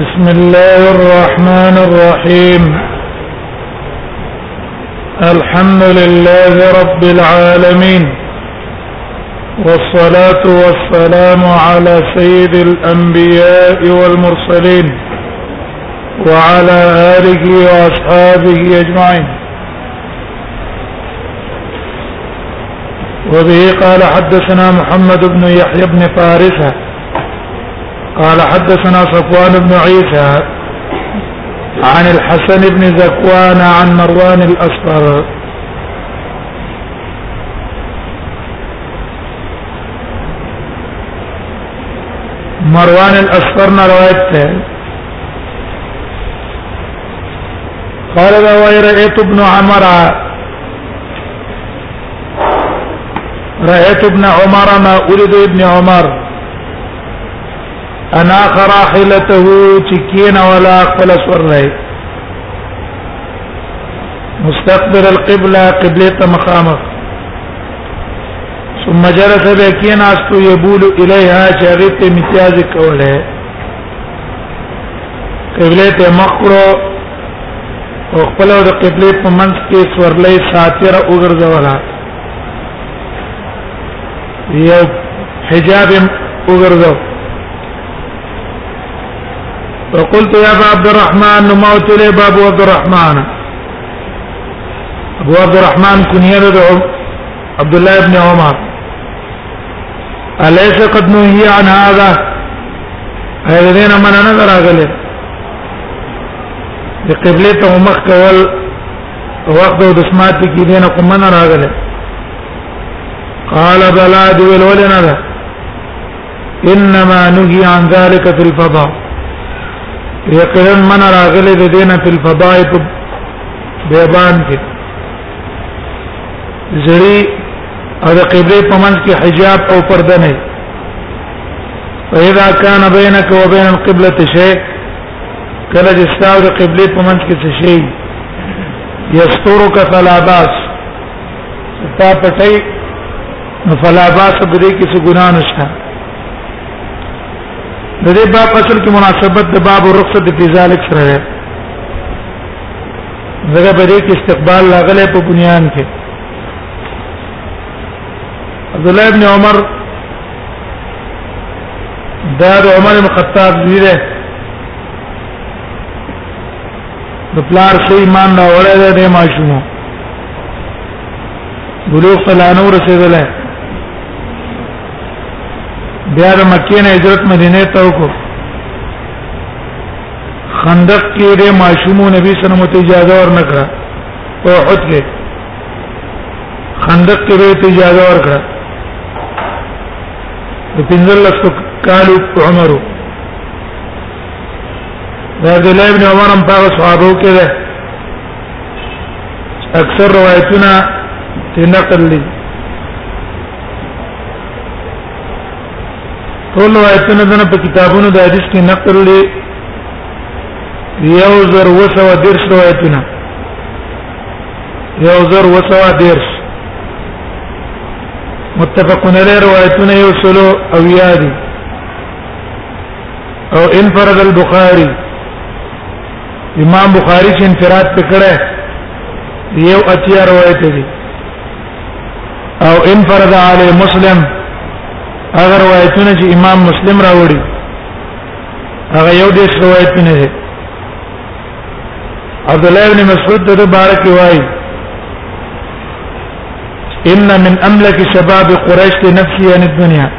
بسم الله الرحمن الرحيم الحمد لله رب العالمين والصلاة والسلام على سيد الأنبياء والمرسلين وعلى آله وأصحابه أجمعين وبه قال حدثنا محمد بن يحيى بن فارسه قال حدثنا صفوان بن عيسى عن الحسن بن زكوان عن مروان الأصفر مروان الأصفر روايته قال روي رأيت ابن عمر رأيت ابن عمر ما ولد ابن عمر انا خراحلته چکین ولا خپل سور نه مستقبل القبلة قبلة مخامخ ثم جلس بكين استو يبول اليها شاغت امتياز کوله قبله ته مخ کړو او خپل د قبله په منځ کې سورلې ساتر وګرځولا یو حجاب وګرځو فقلت يا ابا عبد الرحمن موت لي باب عبد الرحمن ابو عبد الرحمن كنيه عبد الله بن عمر الیس قد نهی عن هذا هغه دینه من نه دراغله د قبله ته مخ کول وخت د سمات کې دینه کوم نه راغله قال بلا دی ویل ولنا ده انما نهي عن ذلك في الفضاء یقینا من راغله د دینه په الفضاء په بیان کې زړی او د قبله په منځ کې حجاب او پرده نه فإذا كان بينك وبين القبلة شيء کله چې ستاسو د قبله په منځ کې څه شي یسترک فلا باس تا پټي فلا باس په دې کې څه ګناه نشته د دې باب اصل کې مناسبت د باب رخصت په ذالک سره زګه په دې کې استقبال لاغله په بنیان کې عبد الله ابن عمر دا د عمر بن خطاب دی ده د پلار شي ایمان دا وړه ده د ماشومو بلوغ سلانو رسیدل بیا د مکې نه هجرت مدینه ته وکړه خندق کې د ماشومو نبی صلی الله علیه وسلم ته اجازه ورنکړه او حد کې خندق کې به اجازه ورکړه د پنځل لس کالو عمرو دا د الله ابن عمر هم په صحابه کې ده اکثر روایتونه تنقل لري ټول روایتونه دنه په کتابونو د حدیث کې نقل لري یو زر وسو درس روایتونه یو زر وسو درس متفقون علیه روایتونه یو سلو او یادی او انفرد البخاری امام بخاری چې انفراد پکړه یو اتیا روایت دي او انفرد علی مسلم اگر روایتونه چې امام مسلم راوړي هغه یو دې روایت نه ده عبد الله بن مسعود دغه بارک وای ان من املك شباب قريش لنفسي عن الدنيا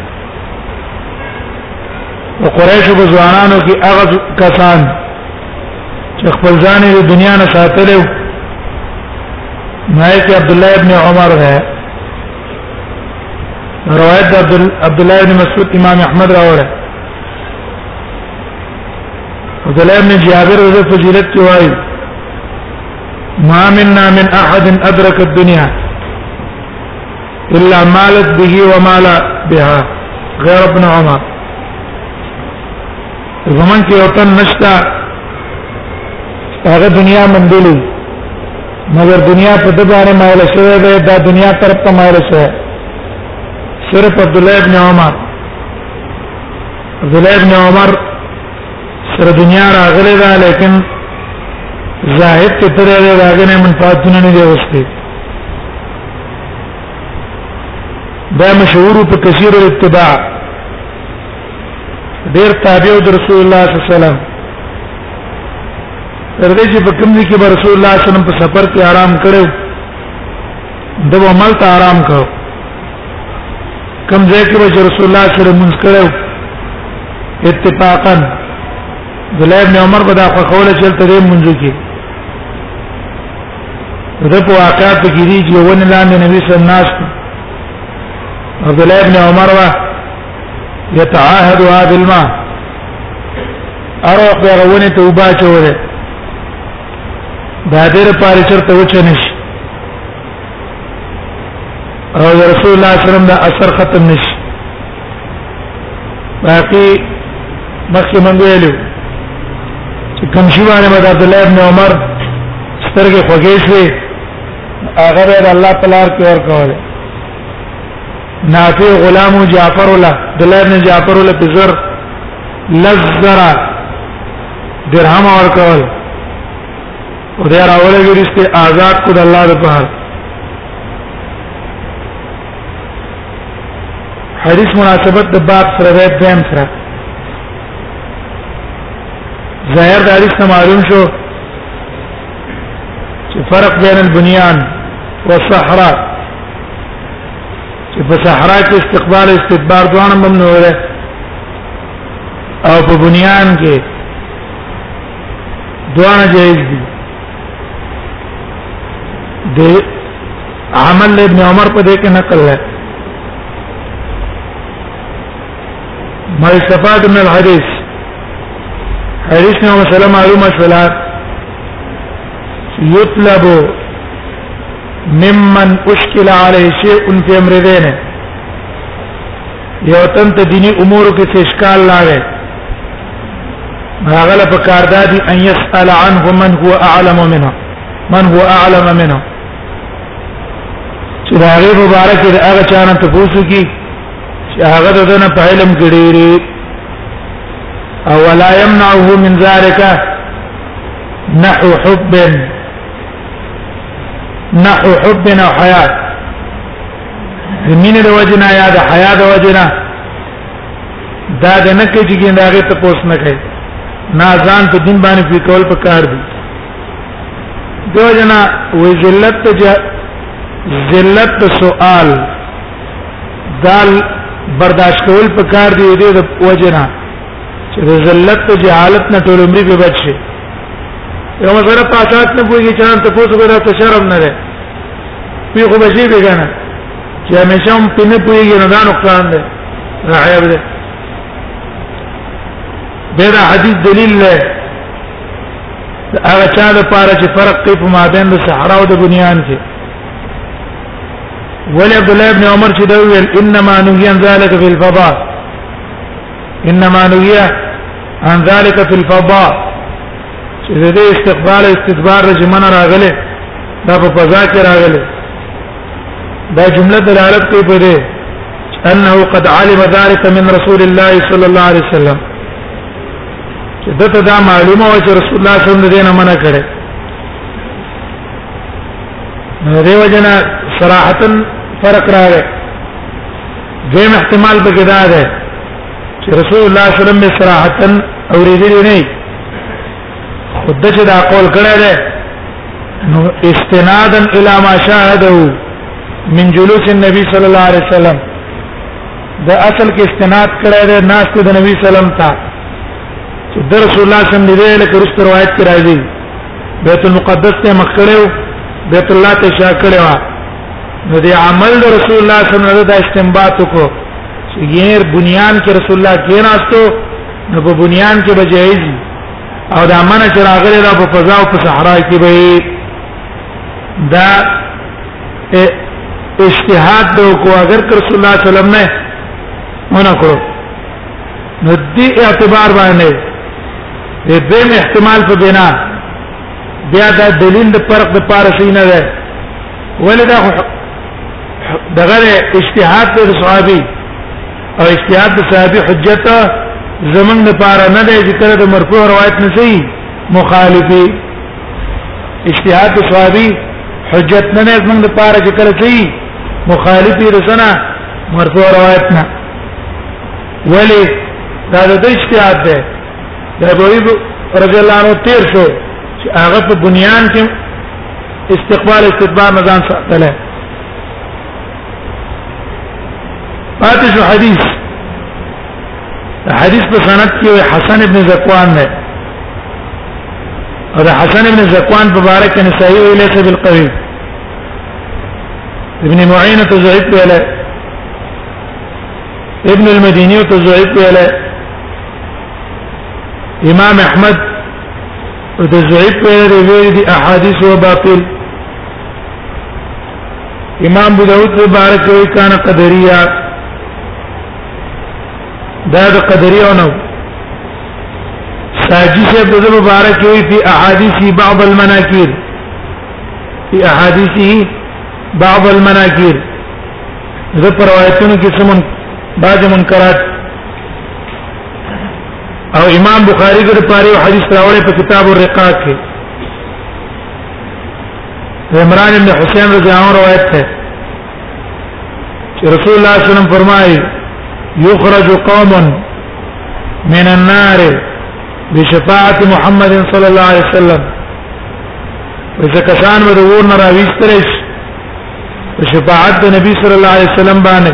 وقريش بزوانانو کې هغه کسان چې خپل ځان د دنیا نه ساتلو نایت عبد الله ابن عمر ده روایت عبد الله ابن مسعود امام احمد راوړه عبد الله ابن جابر رضی الله فضیلت کې وایي ما منا من احد ادرك الدنيا الا مالت به ومال بها غير ابن عمر زمون کې یو تن نشتا هغه دنیا مندلې مګر دنیا په د باره مایل شوی دی دا دنیا طرف ته مایل شوی صرف عبد الله ابن عمر عبد الله ابن عمر سره دنیا راغلی دا لیکن زاهد ته تر دې راغنه منفعتونه نه دی وسته دا مشهور په کثیر الاتباع ډیر تابع د رسول الله صلی الله علیه وسلم تر دې چې په کوم ځای کې به رسول الله صلی الله علیه وسلم په سفر کې آرام کړو د عمل ته آرام کړو کوم ځای کې به رسول الله صلی الله علیه وسلم مونږ کړو اتفاقا دلای ابن عمر په دا خو خوله چې تل دې مونږ کې زه په واقعات کې دي چې ونه لاندې نبی صلی الله علیه وسلم عبد الله ابن عمر وا يتعاهدها بالماء اروح بغونه توبه چوره دا دیر پاره چرته وچنش او رسول الله صلی الله علیه وسلم دا اثر ختم نش باقی مخکې مونږ ویلو چې کوم شی باندې مد عبد الله ابن عمر سترګې خوږې شوې هغه د الله په لار کې ورکول نافع غلام جعفر الله عبد الله بن جعفر الله بزر لزر درهم ورکول او دا راوله ورسته آزاد کو د الله لپاره حدیث مناسبت د باب سره د دیم سره ظاهر د حدیث معلوم شو چې فرق بین البنیان والصحراء چې په صحرا کې استقبال استدبار دواړه ممنوع ده او په بنیان کې دواړه جایز دي د عمل ابن عمر په دې کې نقل ده ما استفاد من الحديث حديث نو مسلم معلومه شولا يطلب ممن اشکل علیه شیء فی امر دینه یو تن ته دینی امور کې څه اشکال لاغی هغه له پکار دادی ان یسال عنه من هو اعلم منه من هو اعلم منه چې دا غي مبارک دې هغه چانه ته پوښتنه کی چې هغه د دنه په علم کې ډېری او لا يمنعه من ذلك نحو حب نحو حبنا حیات زمین د وجنا یا د حیا د وجنا دا د نه کې چې ګنده هغه ته پوس نه کوي نه ځان په دین باندې فکرول پکار دي دو جنا و ذلت جا ذلت سوال دال برداشت کول پکار دي دې د وجنا چې ذلت جهالت نه ټول عمر به بچي یو سره پاسات نه پوهیږي چې ان ته پوسو ګره ته شرم نه ده وی خو بشي به کنه چې همیشه هم پینې پوهیږي نه دا نقصان ده نه عیب ده دا حدیث دلیل له هغه چا د پاره چې فرق کوي په مابین د صحرا او د بنیان کې ولی عبد الله ابن عمر چې دا ویل انما نهي عن ذلك في الفضاء انما نهي ان ذلك في الفضاء چې د استقبال استدبار د جمعنه راغله دا په فضا کې راغله دا جمله دلالت کوي په دې انه قد علم ذلك من رسول الله صلى الله عليه وسلم چې دته دا معلومه و چې رسول الله صلی الله علیه وسلم دې نه منع کړي نو دیو جنا صراحتا فرق راغی دیم احتمال به کدا ده چې رسول الله صلی الله علیه وسلم صراحتن اوریدلی نه خود چې دا قول کړی دی نو استنادا الی ما شاهده من جلوس النبي صلی الله علیه وسلم د اصل کې استناد کړی دی ناس د نبی سلام ته چې د رسول الله صلی الله علیه وسلم دی له کرست روایت کې راځي بیت المقدس ته مخ کړو بیت الله ته شا کړو نو دی عمل د رسول الله صلی الله علیه وسلم د استنباط کو چې غیر بنیان کې رسول الله کې راستو نو په بنیان کې به جایز او دا منه چې راغلی دا په فضا او په صحرا کې به دا اجتهاد به کو اگر رسول الله صلی الله علیه وسلم نه مونږ کو نو دې اعتبار باندې دې به احتمال په بنا بیا دا دلیل د فرق د پاره شي نه ده ولې دا دغه اجتهاد د صحابي او اجتهاد د صحابي حجت زمنګ د پاره نه ده چې کله د مرفوع روایت نه شي مخالفي اجتهاد د صحابي حجت نه نه زمنګ د پاره چې کله شي مخالفي رسنه مرفوع روایت نه ولې دا د اجتهاد ده د ابويب رضی الله عنه تیر شو چې هغه په بنیان کې استقبال استدبار نه ځان ساتل پاتې شو حدیث حدیث په سند کې حسن ابن زکوان نه او دا حسن ابن زکوان په باره کې نسائی ویلې څه بالقوی ابن معین ته زعیب ویلې ابن المدینی ته زعیب ویلې امام احمد او د زعیب په اړه ویل دي احادیث او باطل امام ابو داود په باره کې وی کان قدریه دا د قدریه نو ساجی سے په دغه باره کې وی په احادیث بعض المناکیر په احادیث بعض المناکیر زه پر روایتونو کې سمون بعض منکرات او امام بخاری د پاره یو حدیث راوړی په کتاب الرقاق کې عمران بن حسین رضی الله عنه روایت ده چې رسول الله صلی الله علیه وسلم فرمایي یخرج قوم من النار بشفاعت محمد صلی الله علیه وسلم وځکه کسان به ورنه راويستل شي شفاعت نبی صلی الله علیه وسلم باندې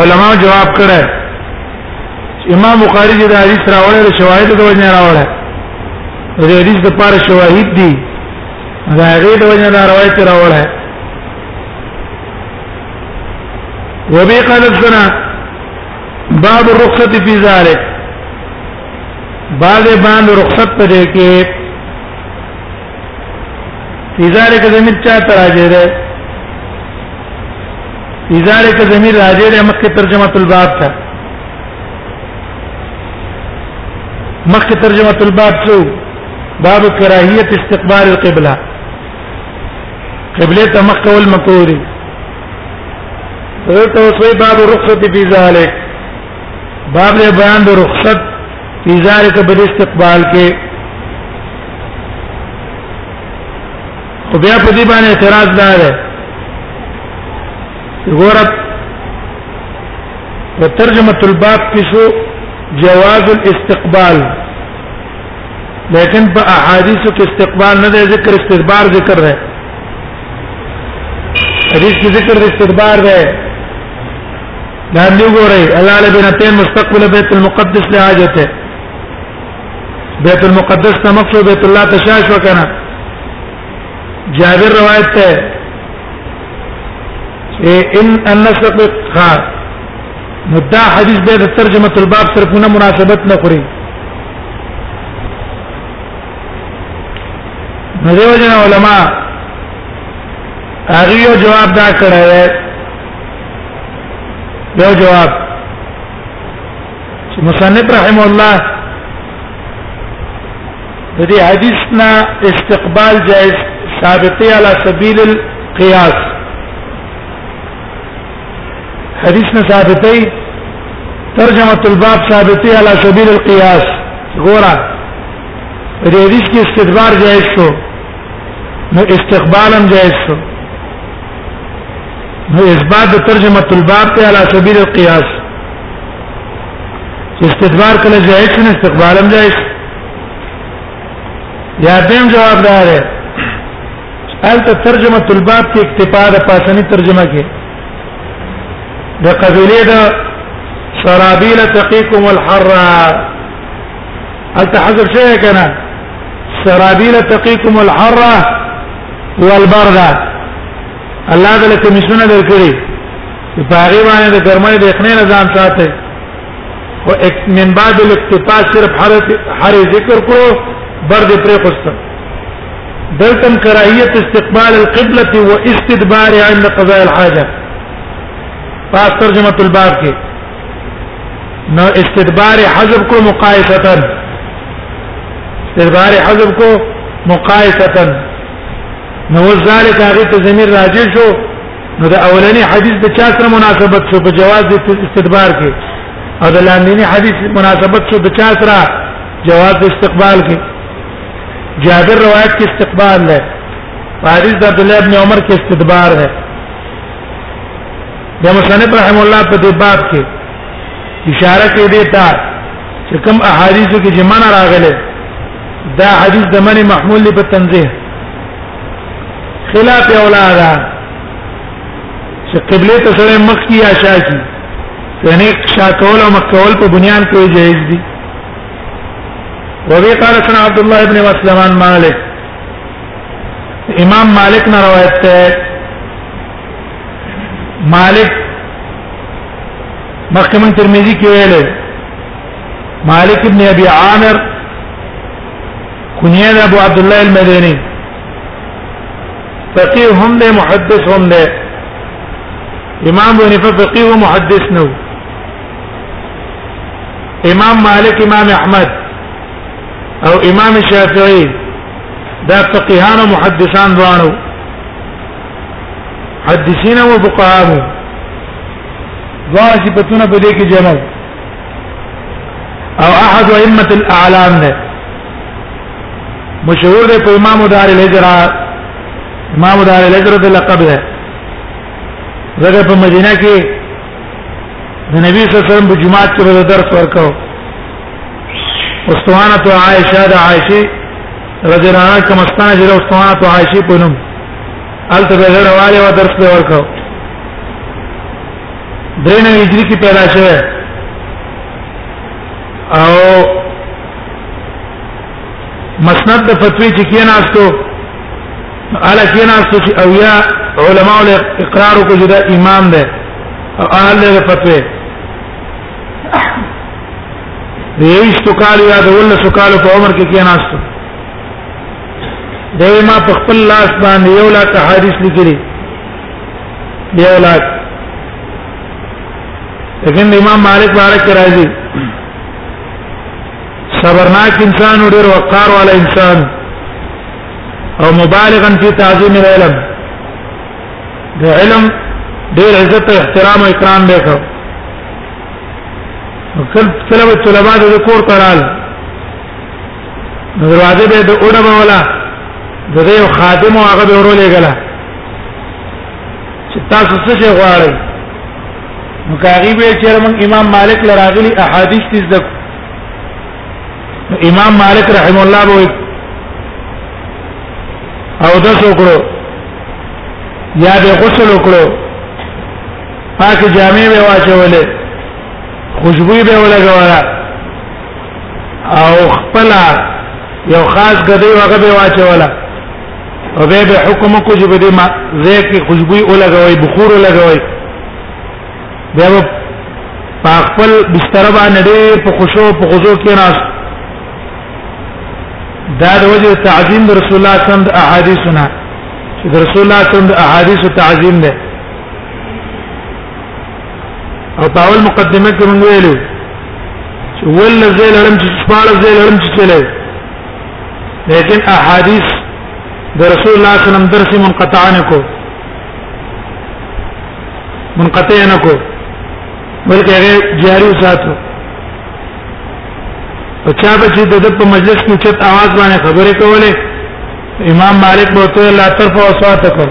علماء جواب کړه امام بخاری دې دا حدیث راوړی د شواهد د وجه راوړی د حدیث د پاره شواهد دي دا هغه د وجه دا روایت راوړی وبي قال السنه باب الرخصه في ذلك بعد باندې رخصت پدې کې لذالک ضمیر چا تراجه ده لذالک ضمیر راجه ده مخکې ترجمه الباب ته مخکې ترجمه الباب څو باب کراهیت استقبال القبلة قبله ته مخ کول مکروه دي دلته اوس باب رخصت فی ذلک باب له بیان د رخصت فی ذلک بد استقبال کې خو بیا په دې باندې اعتراض دا ده ګورب په ترجمه الباب کې شو جواز الاستقبال لیکن په احادیث کې استقبال نه ده ذکر استدبار ذکر ده حدیث کې ذکر استدبار ده دا دی ګورئ الله له بنا تین مستقبل بیت المقدس له حاجته بیت المقدس ته مقصود بیت الله تشاش وکنه جابر روایت ته ان النسق خا مدا حدیث به ترجمه الباب سره کومه مناسبت نه خوري نو دیو جن علماء هغه جواب دا کړی یو جواب چې مصنف رحم الله د دې حدیث نه استقبال جائز ثابتې علی سبیل القياس حدیث نه ثابتې ترجمه الباب ثابتې علی سبیل القياس ګورا د حدیث کې استدبار جائز شو نو استقبالم جائز شو نو اثبات د ترجمه الباب ته علی سبیل القياس استدبار کله جائز نه استقبال هم جائز یا دیم جواب دار ہے ال ترجمه الباب کې اکتفا د پاسنی ترجمه کې د قبيله د سرابيل تقيكم الحر ال تحذف شيء کنه سرابيل تقيكم الحر والبرد الله تعالی کمیشنونه درکړي په هغه باندې د ګرمۍ د اخنې نه ځان ساتي او من بعد الاقتطاع صرف حرف حر ذکر کړو برد پرې خوسته دلتم کراهیت استقبال القبلة واستدبار عند قضاء الحاجه پاس ترجمه الباب کې نو استدبار حذف کو مقایسه استدبار حذف کو مقایسه نو ذالک هغه ته ضمیر راجع شو نو د اولنی حدیث د چا سره مناسبت شو په جواز د استدبار کې او د لاندنی حدیث مناسبت شو د چا سره جواز د استقبال کې جابر روایت کې استقبال ہے حدیث د عبد الله ابن عمر کې استدبار ہے د مصنف رحم الله په دې باب کې اشاره کوي دی ته چې کوم احادیث کې چې من راغله دا حدیث د من محمول په تنزیه خلاف اولادا چې قبله ته سره مخ کی یا شا کی یعنی شاکول او مکول په بنیان کې جایز دي وبي قال سنا عبد الله ابن مسلم عن مالك امام مالک نے روایت ہے مالک مخکې من ترمذی کې ویل مالک ابن ابي عامر کنیه ابو عبد الله المديني فقيه هم ده محدث هم ده امام ابو حنیفه فقيه ومحدث نو امام مالک امام احمد او امام شافعي دا فقيهان ومحدثان دوانو محدثین او فقها دوه صفاتونه په دې کې جمع او احد ائمه الاعلام نه مشهور دی په امام دار الهجره امام دار الهجره د لقب ده زګه په مدینه کې د نبی صلی الله علیه وسلم په جمعات کې درس ورکاو واستوانه عائشه د عائشه رضی الله عنها کوم ستانه جره استوانه تو عائشه په نوم الته به غره والي و درس به ورکاو درنه هجری کې پیدا شوه او مسند د فتوی چې کیناستو الا کیناستو چې او یا علماء له اقرار کو جدا امام ده او اهل له فتوی دیوشتو کال یا د ولسو کال په عمر کې کېناستو دی ما په خپل لاس باندې یو لاک حدیث لیکلی یو لاک لیکن امام مالک بارک راځي صبرناک انسان او ډېر وقار والا انسان او مبالغا فی تعظیم العلم د علم ډېر عزت احترام او اکرام وکړ کله به طلبا د کور ترال دروازه به د اوډه مولا د یو خادم او هغه به ورولې غلا چې تاسو څه شي غواړئ نو کاغي به چې موږ امام مالک لراغلي احادیث دې زده امام مالک رحم الله به او د څوکړو یا به غسل وکړو پاکه جامې به واچولې خوشبوې به ولګوله او خپل یو خاص غدی هغه به واچوله او به به حکم کو چې بده ما زیکه خوشبوې ولګوي بخور ولګوي بیا په خپل بستر باندې ډېر په خوشو په غزو کې ناس دا د وجه تعظیم رسول الله صلی الله علیه وسلم احادیثنا چې رسول الله صلی الله علیه وسلم احادیث تعظیم ده او په اول مقدمه کې مونږ ویلو چې ول زې لړم چې شپاله زې لړم چې چلے لیکن احادیث د رسول الله صلی الله علیه وسلم درس منقطع نه کو منقطع نه کو بلکې هغه جاری وساتو او چا به چې د په مجلس کې چت आवाज باندې خبرې کولې امام مالک بوته لا ترفع اصواتکم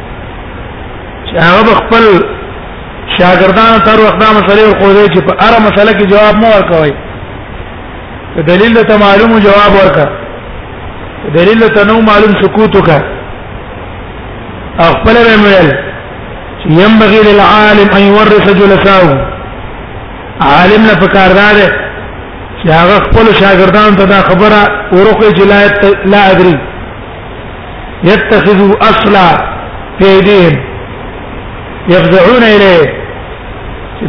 چې هغه خپل شاګردان تر وخت دا مسلې ورکوي چې په اړه مسله کې جواب مو ورکوي که دلیل ته معلوم جواب ورکا دلیل ته نو معلوم سکوت وکا خپل به ویل چې ينبغي للعالم ان يورث جلساءه عالم نه پکاردار چې هغه خپل شاګردان ته دا خبره ورکوي چې لا ادري يتخذوا اصلا في ايديهم يفزعون اليه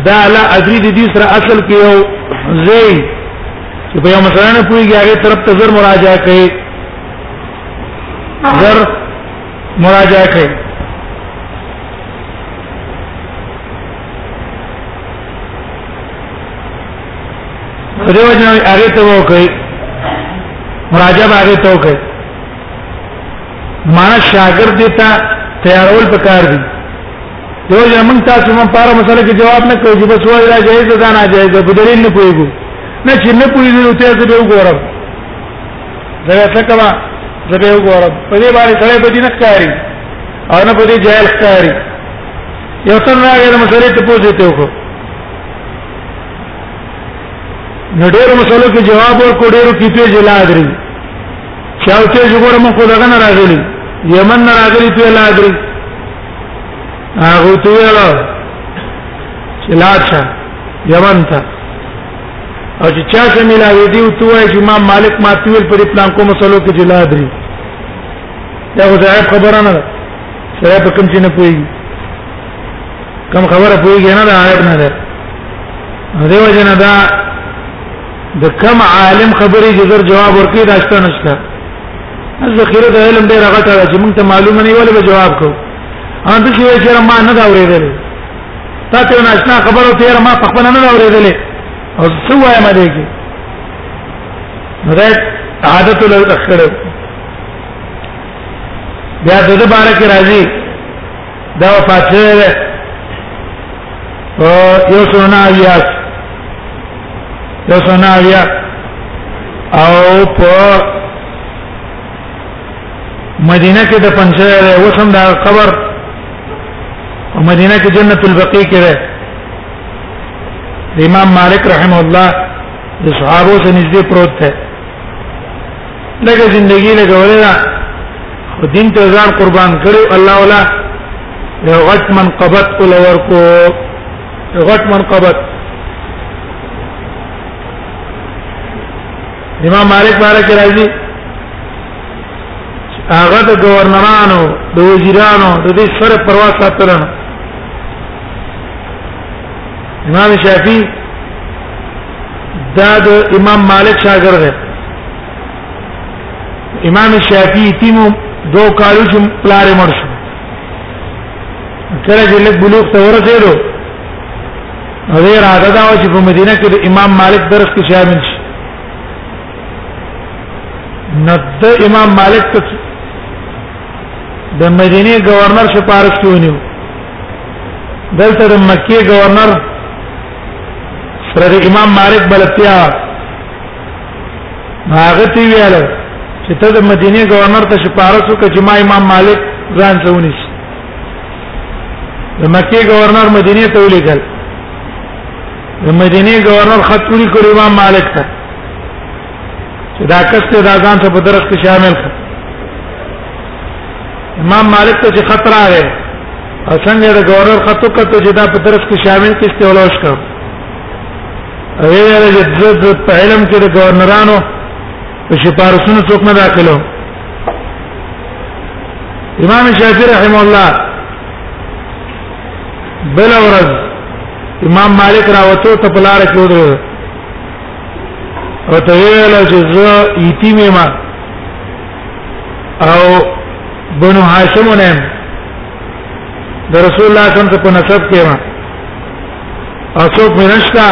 دا لا ادري دي سره اصل کې یو زی چې په یو مسله نه پويږي هغه طرف ته زر مراجعه کوي زر مراجعه کوي په دې وجه هغه ته وکړي مراجعه هغه ته وکړي معنا شاګرد دې ته تیارول پکار دي یو ځای موږ تاسو مون پاره مسله کې جواب نه کوي چې بس وایي دا جایز ده نه جایز ده په دلیل نه پويګو نه چې نه پويګو نو تاسو به وګورم دا څه کما زه به وګورم په دې باندې سره به دي نه ښکاری او نه په دې جایز ښکاری یو تن راغی د مسلې ته پوښتنه ته وکړه نو ډېر مسلو کې جواب ورکړ ډېر کې ته جلا درې چاو ته جوړه مخ دغه نه راغلی یمن نه راغلی ته لا درې هغه ته ویل چې لاشه یمن ته او چې چا څه ملاوي دی او ته وایې چې امام مالک ما تیل پر پلان کوم مسلو کې جلا درې دا خو ځای خبره نه ده سره په کوم چې نه پوي کوم خبره پوي نه دا آیت نه ده دیو جن دا د کم عالم خبرې جزر جواب ورکړي دا شته نشته ذخیره د علم ډیره غټه ده چې موږ ته معلومه نه ویل به جواب کو ان د شوی چې ما نه دا اورېدل تا ته نه آشنا خبره تیر ما په خپل نه دا اورېدل او څه وایم دې کې نو دا عادت له اخره بیا د دې باره کې راځي دا وفات شوی دی او یو سونه بیا یو سونه بیا او په مدینه کې د پنځه وسم دا قبر او مدینه کې جنت البقیع کې ده امام مالک رحم الله د صحابه سره نږدې پروت دی لګه زندگی لګولې ده خو دین ته ځان قربان کړو الله ولا یو غټ من قبط ول ورکو یو غټ من قبط امام مالک بارک راځي هغه د گورنرانو د وزیرانو د دې سره پروا ساتل امام شافعي دا د امام مالک شاګرد دی امام شافعي تیمو دو کالو چې پلار مړ شو کله چې لږ بلوغ ته ورسېدو هغه راځه دا چې په مدینه کې د امام مالک درس کې شامل شي نو د امام مالک ته د مدینه گورنر شپارښتونه دلته د مکه گورنر سره امام مالک بلتیا هغه تی ویل چې ته د مدینه گورنر ته شپارس وکړه چې ما امام مالک ځان ته ونیس د مکه گورنر مدینه ته ولیکل د مدینه گورنر خط ولیکل امام مالک ته چې دا کس ته دا ځان ته په درخت شامل کړ امام مالک ته چې خطر راغی او څنګه د ګورنر خطو کته چې دا په درس کې شامل کېسته ولوش کړ هغه ویل چې د په علم کې د ګورنرانو په شپارسونو څوک نه داخلو امام شافعي رحم الله بل ورځ امام مالک راوته ته پلار کې ودرو او ته ویل چې زه یتیمه ما او بنو هاشم نه د رسول الله صلی الله علیه وسلم په نسب کې ما او څوک منشتا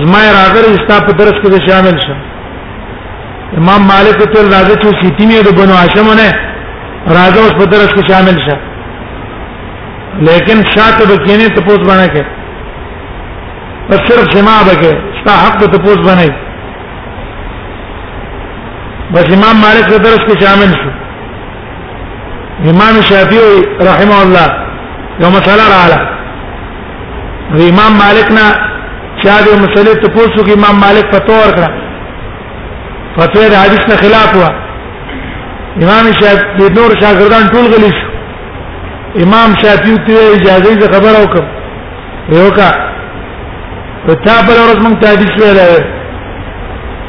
زما راغلی ستا په درس کې شامل شه امام مالک ته راځي چې سیتیمه د بنو هاشم نه راځي اوس په درس کې شامل شه لیکن شاته به کینې ته پوس باندې کې بس صرف سما به کې ستا حق ته پوس باندې بس امام مالک په درس کې شامل شو امام شافعي رحمه الله یو مسله رااله امام مالک نه چا دې مسلې ته پوښتنه کې امام مالک فتوا ورکړه فتوا د حدیث نه خلاف و امام شافعي د نور شاګردان ټول غلي شو امام شافعي ته اجازه خبر او کوم یو کا په چا بل ورځ مونږ ته حدیث ویل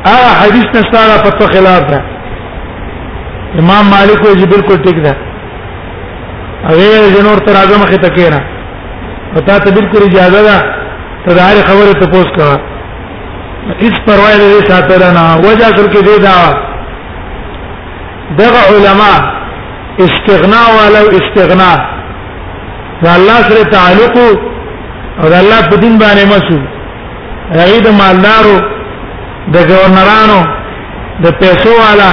ا حدیث نشاره په خلاف ده امام مالک وی چې بالکل ټیک ده هغه جنور تر اعظم کې تکینا پتا ته بالکل اجازه ده ته دا هر خبره ته پوس کا هیڅ پروا نه لري ساتل نه وجه اصل کې دی دا دغه علما استغنا ولو استغنا د الله سره تعلق او د الله په دین باندې مسو هغه د مالدارو د گورنرانو د پیسو والا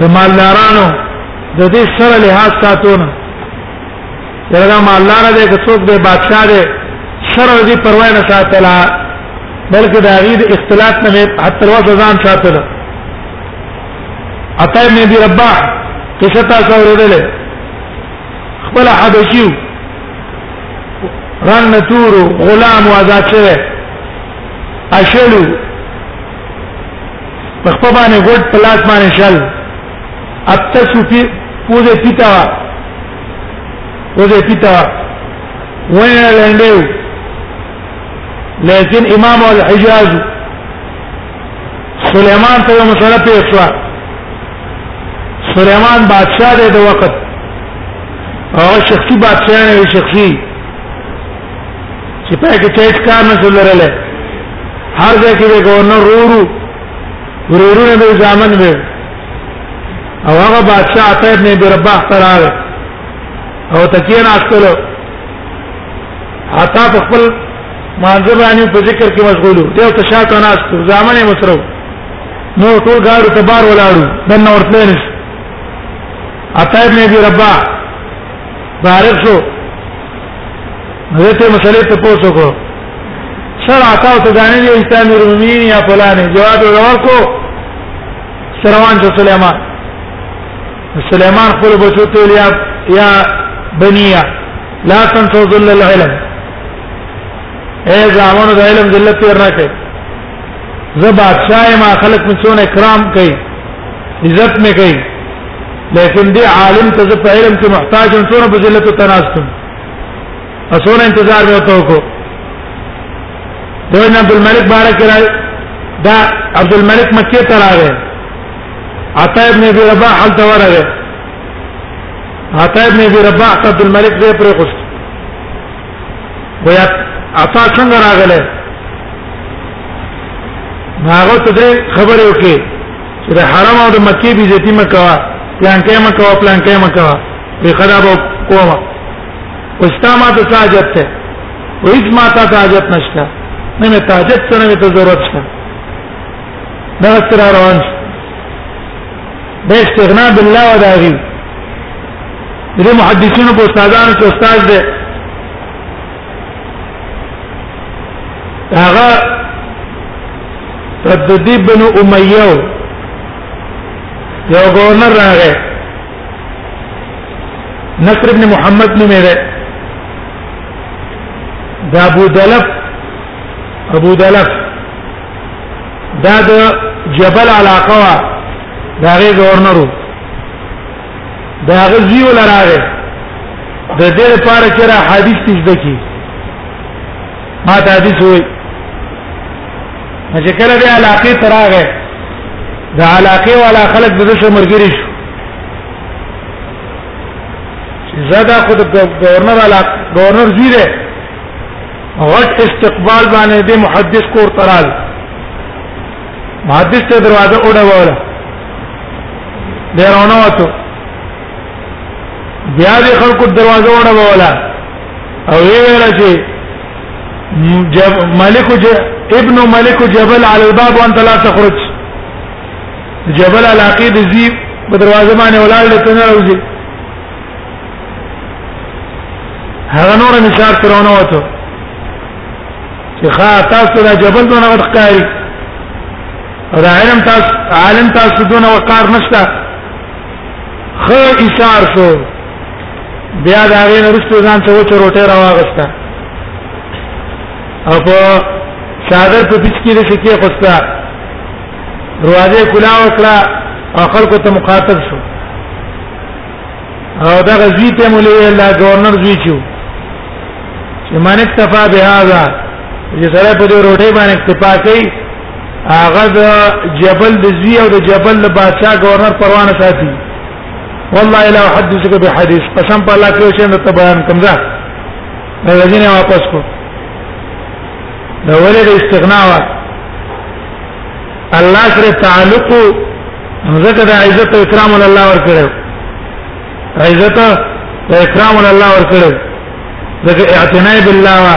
د مالدارانو د دې سره لحاظ ساتونه دا مالدار دی که څوک دی بادشاہ دی سره دې پروا نه ساتلا بلکې د هغه د اختلاط نه حتی ورځ ځان ساتل عطا ابن ابي رباح قصه تاسو ورته خپل حبشي رن تور غلام آزاد شوه اشلو مخ په باندې ګډ پلاس باندې شل اته سپي پوزه پیتا پوزه پیتا وين لندو لكن امام الحجاز سليمان ته یو مسله پیښ شو سليمان بادشاہ دی د وخت او شخصي بادشاہ نه وي شخصي چې په کې چیت کار نه سولرل هر ځای کې ګورنر رورو ورورونه به ځامن وي او هغه بادشاہ عطا ابن برباح تراله او تکین اصله عطا په خپل مانځه باندې په ذکر کې مشغول و یو تشاعت ناس کو ځامنه مسرو نو ټول غاړو ته بار ولاړو دنه ورتلې نش عطا ابن ابي رباح بارک شو دته مسلې ته پوسو کو سر عطا ته ځانې دي اسلامي رومین یا فلانه جواب ورکو سروان جو سليمان سليمان خپل بچو ته یا یا بنیا لا تنسوا ظل العلم اے زامن د علم ذلت تیر نه کړي زه بادشاہ ما خلق من سونه اکرام کوي عزت مې کوي لیکن دی عالم ته زه په علم کې محتاج هم سونه په ذلت تناستم اسونه انتظار مې وته کو دوی عبد الملک بارک راي دا عبد الملک مکه ته راغی عطا ابن ابي رباح حل تورغه عطا ابن ابي رباح عبد الملك زي پر خوست ويا عطا څنګه راغله هغه ته خبره وکي چې د حرم او د مکی بي ذاتي مکوا پلان کې مکوا پلان کې مکوا به خراب کوما وستا ما ته ساجت ته وېز ما ته ساجت نشته نه مې تاجت سره مې ته ضرورت شته دا سره روان شو د استغنا بالله وداغي د محدثینو په استادانو کې استاد دی هغه تددی بن امیه یو گورنر راغی نصر ابن محمد نومې ده د ابو دلف ابو دلف دا د جبل علاقه وا دا غي گورنرو دا غزي ولا راغه د دې لپاره چې را حدیث تجده کی ما ته حدیث وي چې کله دې علاقه تراغه دا علاقه والا خلک د څه مرګري شو زدا خود گورنر علاقه گورنر زیره غټ استقبال باندې د محدث کور ترال محدث ته دروازه اوډه وره ډیر ونه وته بیا د خلکو دروازه اوډه وره او ویل چې جب ملک جب ابن ملک جبل على الباب وانت لا تخرج جبل علاقه د زی په دروازه باندې ولاړ لته نه راوځي هغه نور مثال ترونه وته چې خا تاسو لا جبل دونه ورخکاری او دا علم تاسو عالم تاسو دونه وقار نشته خو ایثار شو بیا دا غین رسو ځان ته وته روټه راوغستا او په صادر په پیچ کې لسی کې خوستا روازه کلا وکړه او خلکو ته مخاطب شو او دا غزوی ته مولې الله گورنر زوی چو چې من اکتفا به هاذا چې سره په دې روټي باندې اکتفا کوي هغه د جبل د زوی او د جبل د بادشاہ گورنر پروانه ساتي والله لا احدثك بحديث قسم په الله کې چې ته بیان کوم ځه دا ځینې واپس کو دا ولې استغنا وا الله سره تعلق ځکه د عزت او اکرام ول الله ور کړو عزت او اکرام ول الله ور کړو ځکه اعتناء بالله وا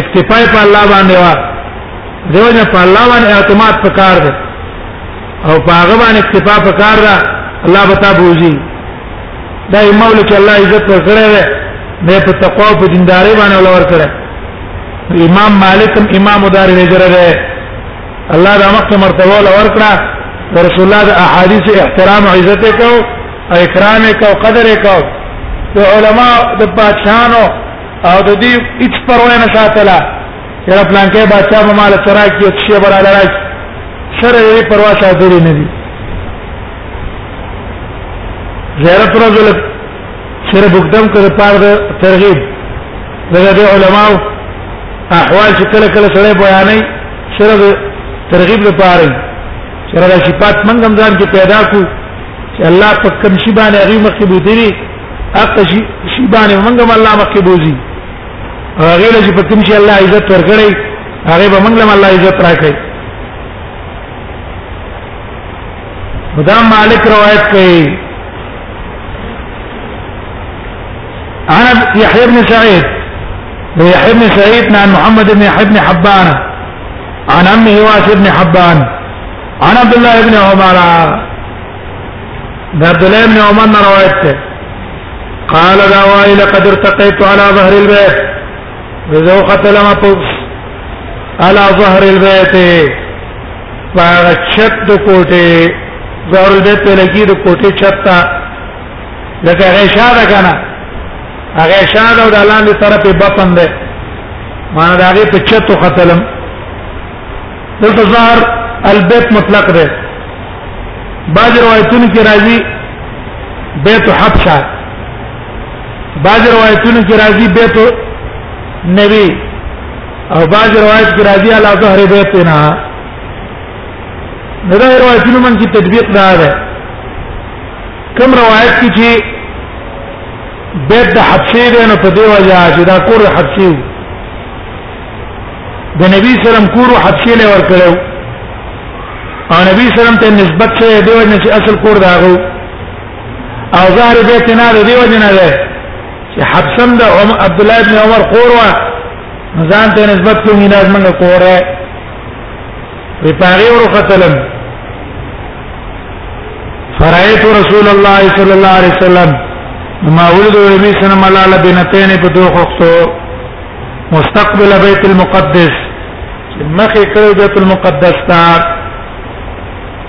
اکتفاء په الله باندې وا دیو نه په الله باندې اعتماد پکار دی او په هغه باندې اکتفاء پکار ده الله بتا بوزي دا مولا چې الله عزت ور کړو دی په تقوا او په دینداري باندې ول ور کړو امام مالک امام دار هجره ده الله دا مخکې مرتبه ولا ورکړه رسول الله د احادیث احترام او عزت کو او اکرام کو قدر کو د علما د بادشاہانو او د دې هیڅ پروا نه ساتله یره پلان کې بادشاہ په مال سره کې او شی بر علاج سره یې پروا ساتلې نه دي زیارت رجل سره بوکدم کړ پاره ترغیب دغه د علماو احوال چې کله کله سره بیانې سره ترغیب لپاره سره د صفات منګم ځان کې پیدا کو چې الله په کوم شی باندې هغه مخکې بوتري اقا شی شی باندې منګم الله مخکې بوزي هغه له چې په کوم شی الله عزت ورکړي هغه به منګم الله عزت راکړي خدا مالک روایت کوي عن يحيى بن سعيد ويحيى بن سعيد عن محمد بن يحيى بن حبان عن عمه واس بن حبان عن عبد الله بن عمر عبد الله بن عمر روايته قال ذا لقد ارتقيت على ظهر البيت بذوقة لما طبس على ظهر البيت باغ چت د کوټه زور دې په لګي د کوټه چت تا لکه هغه شاده کنه هغه شاده او د لاندې طرفه بطن ده معنا دا هغه په چت قتلم دلته ظاهر البيت مطلق ده بعض روایتونو کې راځي بیت حبشه بعض روایتونو کې راځي بیت نبی او باج روایت کې راځي علی ظهر بیتنا نه دا روایتونه من کې تطبیق دا ده کوم روایت کې چې بیت د حبشې ده نو په دی وجه چې دا کور حبشې وو د نبی سلام کورو حبشې له ور کړو او نبی سلام ته نسبت شه دی وجه چې اصل کور داغو او ظاهر بیت نه دی وجه نه ده چې حبسم د عبد الله ابن عمر خور وا ځان ته نسبت کوم نه ازمن کوره په پاره ورو قتلم فرایت رسول الله صلی الله علیه وسلم ما ولد نبی صلی الله علیه وسلم علی بنتین په دوه خصو مستقبل بیت المقدس مخه کړو بیت المقدس تا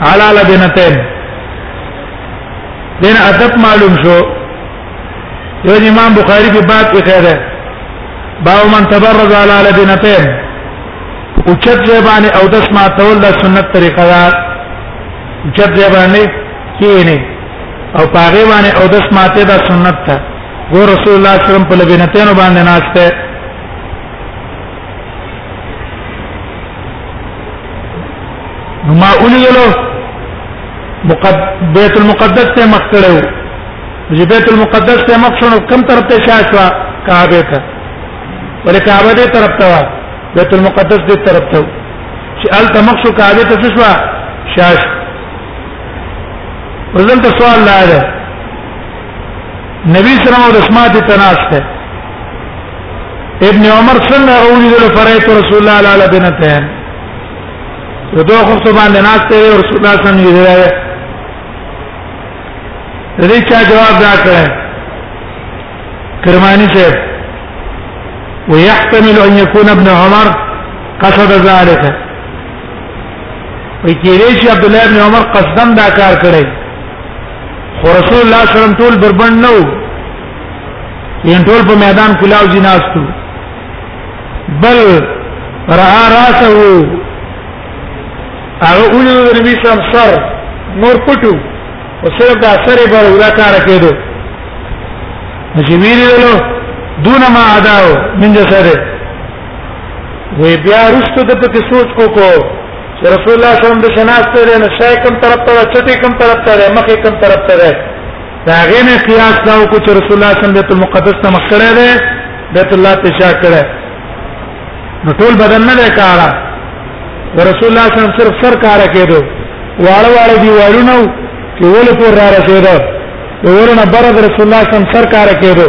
علی بنتین دین ادب معلوم شو یو امام بخاری په باب کې خیره باو من تبرز علی لبنتین او چت زبانه او دس ما تول د سنت طریقه دا چت زبانه کینه او پاغه باندې او دس ما ته دا سنت ته ګو رسول الله صلی الله علیه وسلم په لبنتین باندې ناشته ما اولیلو مقد بیت المقدس ته مخ کړو چې بیت المقدس ته مخ شونه کم طرف ته شاش وا کعبه ته ولې کعبه دې طرف ته وا بیت المقدس دې طرف ته چې ال تمخ شو کعبه ته شوا شاش ورزل ته سوال لا ده نبی صلی الله علیه وسلم د تناسته ابن عمر څنګه اولي د فرایت رسول الله علیه وسلم بنته دوه خو باندې ناشته رسول الله صلی الله علیه وسلم د دې چا جواب دا کړه کرمانی صاحب ويحتمل ان يكون ابن عمر قصد ذلك وی کېږي چې عبد الله ابن عمر قصدن دا کار کړی خو رسول الله صلی الله علیه وسلم ټول بربند نو یې ټول په میدان کلاو جناستو بل را راسه هغه اولو د نبی سم سر نور پټو او صرف دا سر یې بر ولا کار کېدو چې ویلو دون ما اداو من سره وی بیا رستو د پکې سوچ کو کو چې رسول الله صلی الله علیه وسلم د شناس ته نه شای کم طرف ته چټي کم طرف ته مخې کم طرف ته دا غې نه قیاس دا کو چې رسول الله صلی الله علیه وسلم بیت المقدس ته مخ کړه بیت الله ته شا کړه نو ټول بدن نه دی کارا ورسول الله صلی الله علیه وسلم صرف سر کارا کېدو واړه واړه دیوالونه چې ول پور را رسیدو ورنه بر رسول الله صلی الله علیه وسلم سر کارا کېدو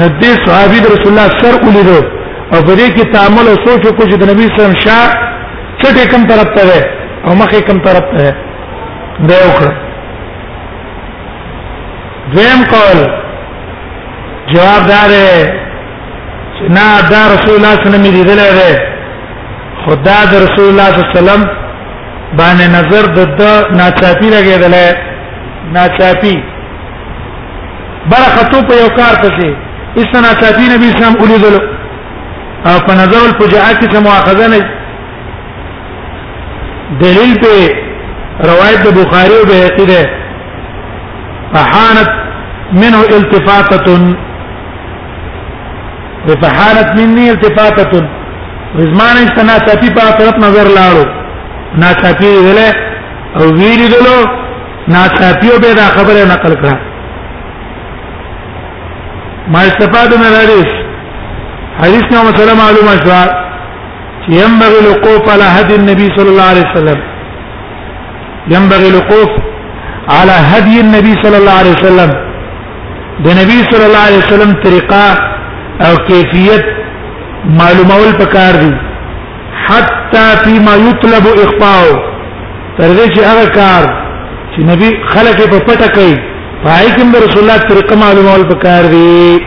ندی صحابي رسول الله سر ولیدو او په دې کې تعامل او سوچ کو چې د نبی صلی الله علیه وسلم شاه څټه کم طرف ته ده او مخه کم طرف ته ده دا وکړه زم قول جواب دار چې نه دا رسول الله صلی الله علیه وسلم دی دلته خدا د رسول الله صلی الله علیه وسلم باندې نظر د ناچاپی لګیدل ناچاپی برختو په یو کار پسې اسنا چاپی نبی اسلام اولیدل او په نظر الفجاعات کې مؤاخذه نه دلیل په روایت د بخاری او بهقی ده فحانت منه التفاته فحالت مني التفاته رزمان استنا ساتي په طرف نظر لاړو نا ساتي ویله او ویلی دلو نا ساتي به دا خبره نقل کړه ما استفاد من الحديث حديث نو مسله معلومه شو چې ينبغي الوقوف على هدي النبي صلى الله عليه وسلم ينبغي الوقوف على هدي النبي صلى الله عليه وسلم د نبی صلی الله علیه وسلم طریقه او کیفیت معلومول پکار دي حتی فيما يطلب اخفاء تر دې چې هغه کار چې نبی خلک په پټه کوي پای کې د رسول الله طریقه معلومول پکار دي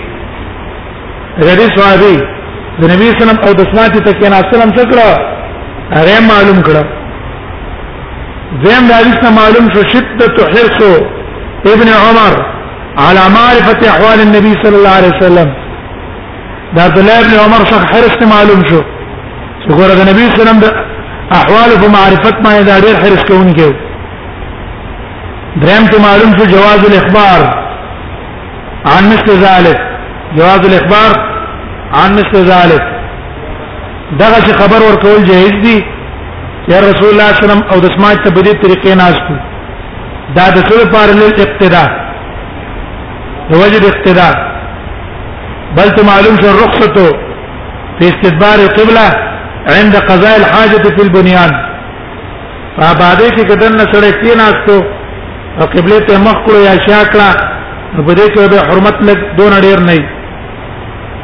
غدي سوادي د نبی صلی الله علیه وسلم او د سنت تکین اسلام څخه هغه معلوم کړه زم د حدیث معلوم شو شدت حرص ابن عمر على معرفه احوال النبي صلى الله عليه وسلم دا عبد الله ابن عمر شخ حرص معلوم شو چې ګوره د نبی صلی الله عليه وسلم د احوال په معرفت باندې دا ډېر حرص کوونکی دریم ته معلوم شو جواز الاخبار عن مثل ذلك جواز الاخبار عن مثل ذلك دغه چې خبر ورکول جایز دي یا رسول الله صلی الله علیه وسلم او د سماج ته بدی طریقې ناشته دا د څه لپاره لیل اقتدا د وجد اقتدا بل ته معلوم شو رخصته په استدبار القبلة عند قضاء الحاجة في البنيان فاباده کې کدن سره کې ناشته او قبله ته مخ کړو یا شاکړه نو بده کې به حرمت لګ دون ډیر نه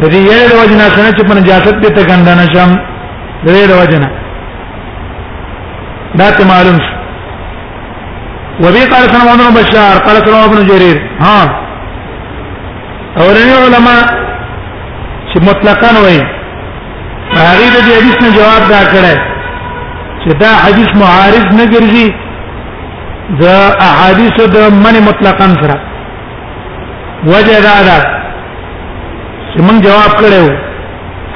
د دې یې د وجنا سره چې په نجاست به تګند نه شم د دې د وجنا دا ته معلوم شو وبي قال سلام ابن بشار قال سلام ابن جرير ها اورني علماء چې مطلقاً وایي هغه د حدیث نه جواب دا کړی چې دا حدیث معارض نه ګرځي د احادیث د من مطلقاً سره وجه دا ده چې موږ جواب کړو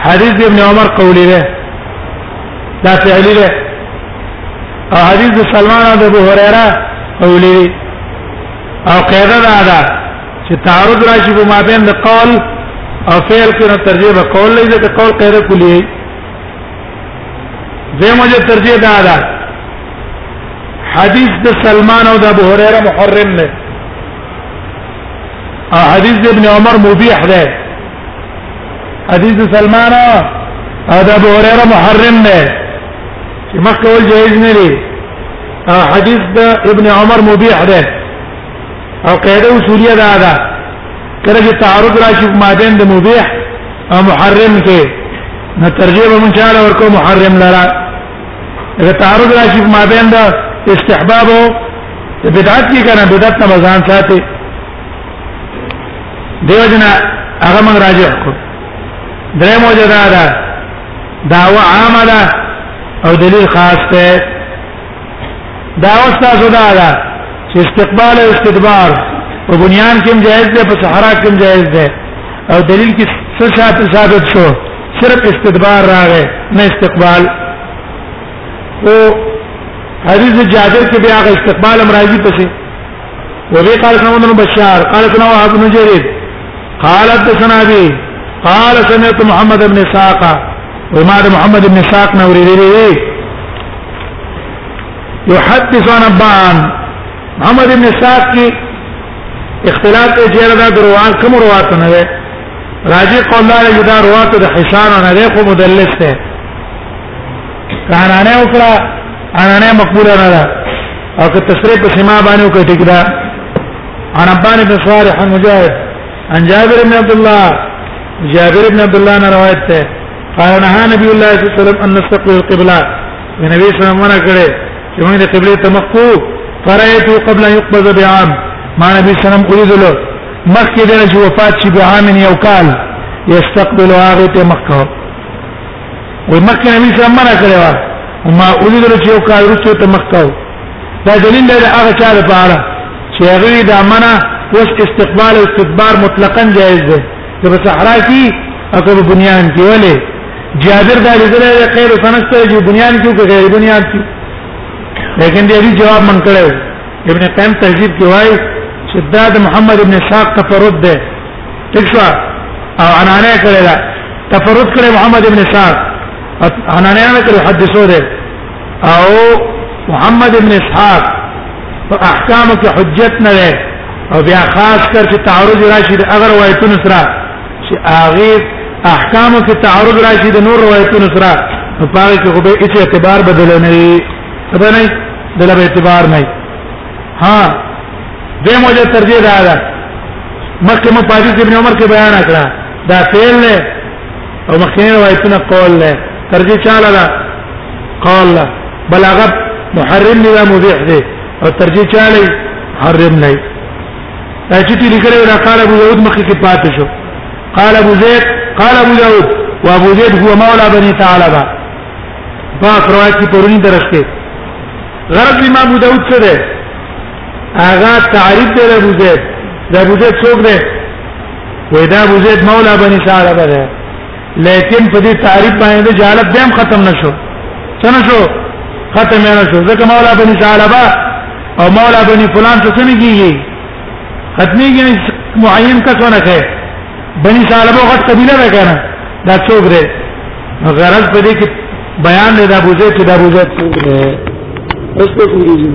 حدیث ابن عمر قولی ده دا فعلی ده او حدیث سلمان او ابو هريره قولی ده او قاعده دا ده چې تعارض راشي په مابین د قول او فعل کې نو ترجیح به قول لې ده قول قاعده کلی ده زموږ ترجیح دا ده حدیث د سلمان او د ابو هريره محرم نه او حدیث د ابن عمر مبيح ده حدیث د سلمان او د ابو هريره محرم نه چې مخکې ول جایز نه لري او حدیث د ابن عمر مبيح ده او قاعده اصوليه ده ده کله چې تعارض راشي مابین د مبيح او محرم کې نو ترجیح به مونږ چاله ورکو محرم لرا دا تعارض راشي ما بین دا استحباب او بدعت کې کنه بدعت نه ځان ساتي دیو جنا هغه موږ راځي کو درې موجه دا دا دعوه عامه ده او دلیل خاص ده دعوه تاسو دا ده چې استقبال او استدبار په بنیان کې جائز ده په صحرا کې جائز ده او دلیل کې څه ثابت شو صرف استدبار راغې نه استقبال او حدیث جابر کې بیا غ استقبال امراضي پسې وبي قال سمعت بن بشار قال سمعت وهب بن جرير قال حدثنا ابي قال سمعت محمد بن اسحاق وما محمد بن اسحاق نوري لي يحدث عن ابان محمد بن اسحاق کی اختلاف ته جره دا دروان کوم روات نه راجی قول دا دی دا روات د حسان نه دی خو مدلس دی کارانه وکړه انانه مقبوله نه ده او که تصریح په سما باندې وکړه ټیک ده عن عبان بن صالح عن مجاهد عن جابر بن عبد الله جابر بن عبد الله نے روایت ہے قال نهى نبی الله صلی الله علیه وسلم ان نستقبل القبلة نبی صلی الله علیه وسلم منع کړي چې موږ د قبله تمقو فرایت قبل ان يقبض بعام ما نبی صلی الله علیه وسلم قول مخکې د چې وفات شي به عام یو کال یستقبل هغه ته مخکې وي مخکې نبی صلی الله علیه وسلم او ما اولید له چې یو کال وروسته ته مخکې دا دلیل دی هغه چا لپاره چې هغه د امانه اوس استقبال او استدبار مطلقاً جائز دی چې په صحرا کې او په بنیان کې ولې جابر دا لیدل دی خیر سنسته چې بنیان کې او غیر بنیان کې لیکن دې جواب من کړو ابن قیم تهذیب کې وایي چې دا د محمد ابن اسحاق تفرد ده تښوا او انانه کړی دا تفرد کړی محمد ابن اسحاق انانه نه کړی حدیثو ده او محمد ابن اسحاق په احکام کې حجت نه ده او بیا خاص کر چې تعارض راشي د اگر روایتونو سره چې هغه احکام کې تعارض راشي د نور روایتونو سره په هغه کې خو به هیڅ اعتبار بدل نه خبر نه دلته اعتبار نه ها دې موجه تر دې دا ده مکه مو پاجي ابن عمر کې بیان کړه دا فعل نه او مخکې روایتونه قول نه تر دې چاله دا قال لا بلاغت محرم نه مبيح دي او تر دې چاله حرم نه دا چې دې لیکره دا قال ابو داود مخکې کې پاتې شو قال ابو زيد قال ابو داود وابو زيد هو مولى بني ثعلبه دا روایت چې پرونی درسته غرض امام ابو داود څه ده هغه تعریف دی ابو زید دا ابو زید څوک دی وای دا ابو زید مولا بنی ثعلبه ده لیکن په دې تعریف باندې جالب دیم ختم نشو څنګه شو ختم نه شو ځکه مولا بنی ثعلبه او مولا بنی فلان څه نه کیږي ختمي کې معین کسونه کوي بني سالبه غټ قبيله ده کنه دا څوک دی نو غرض په دې کې بیان دی دا بوزه چې دا بوزه څوک دی اوس په کوم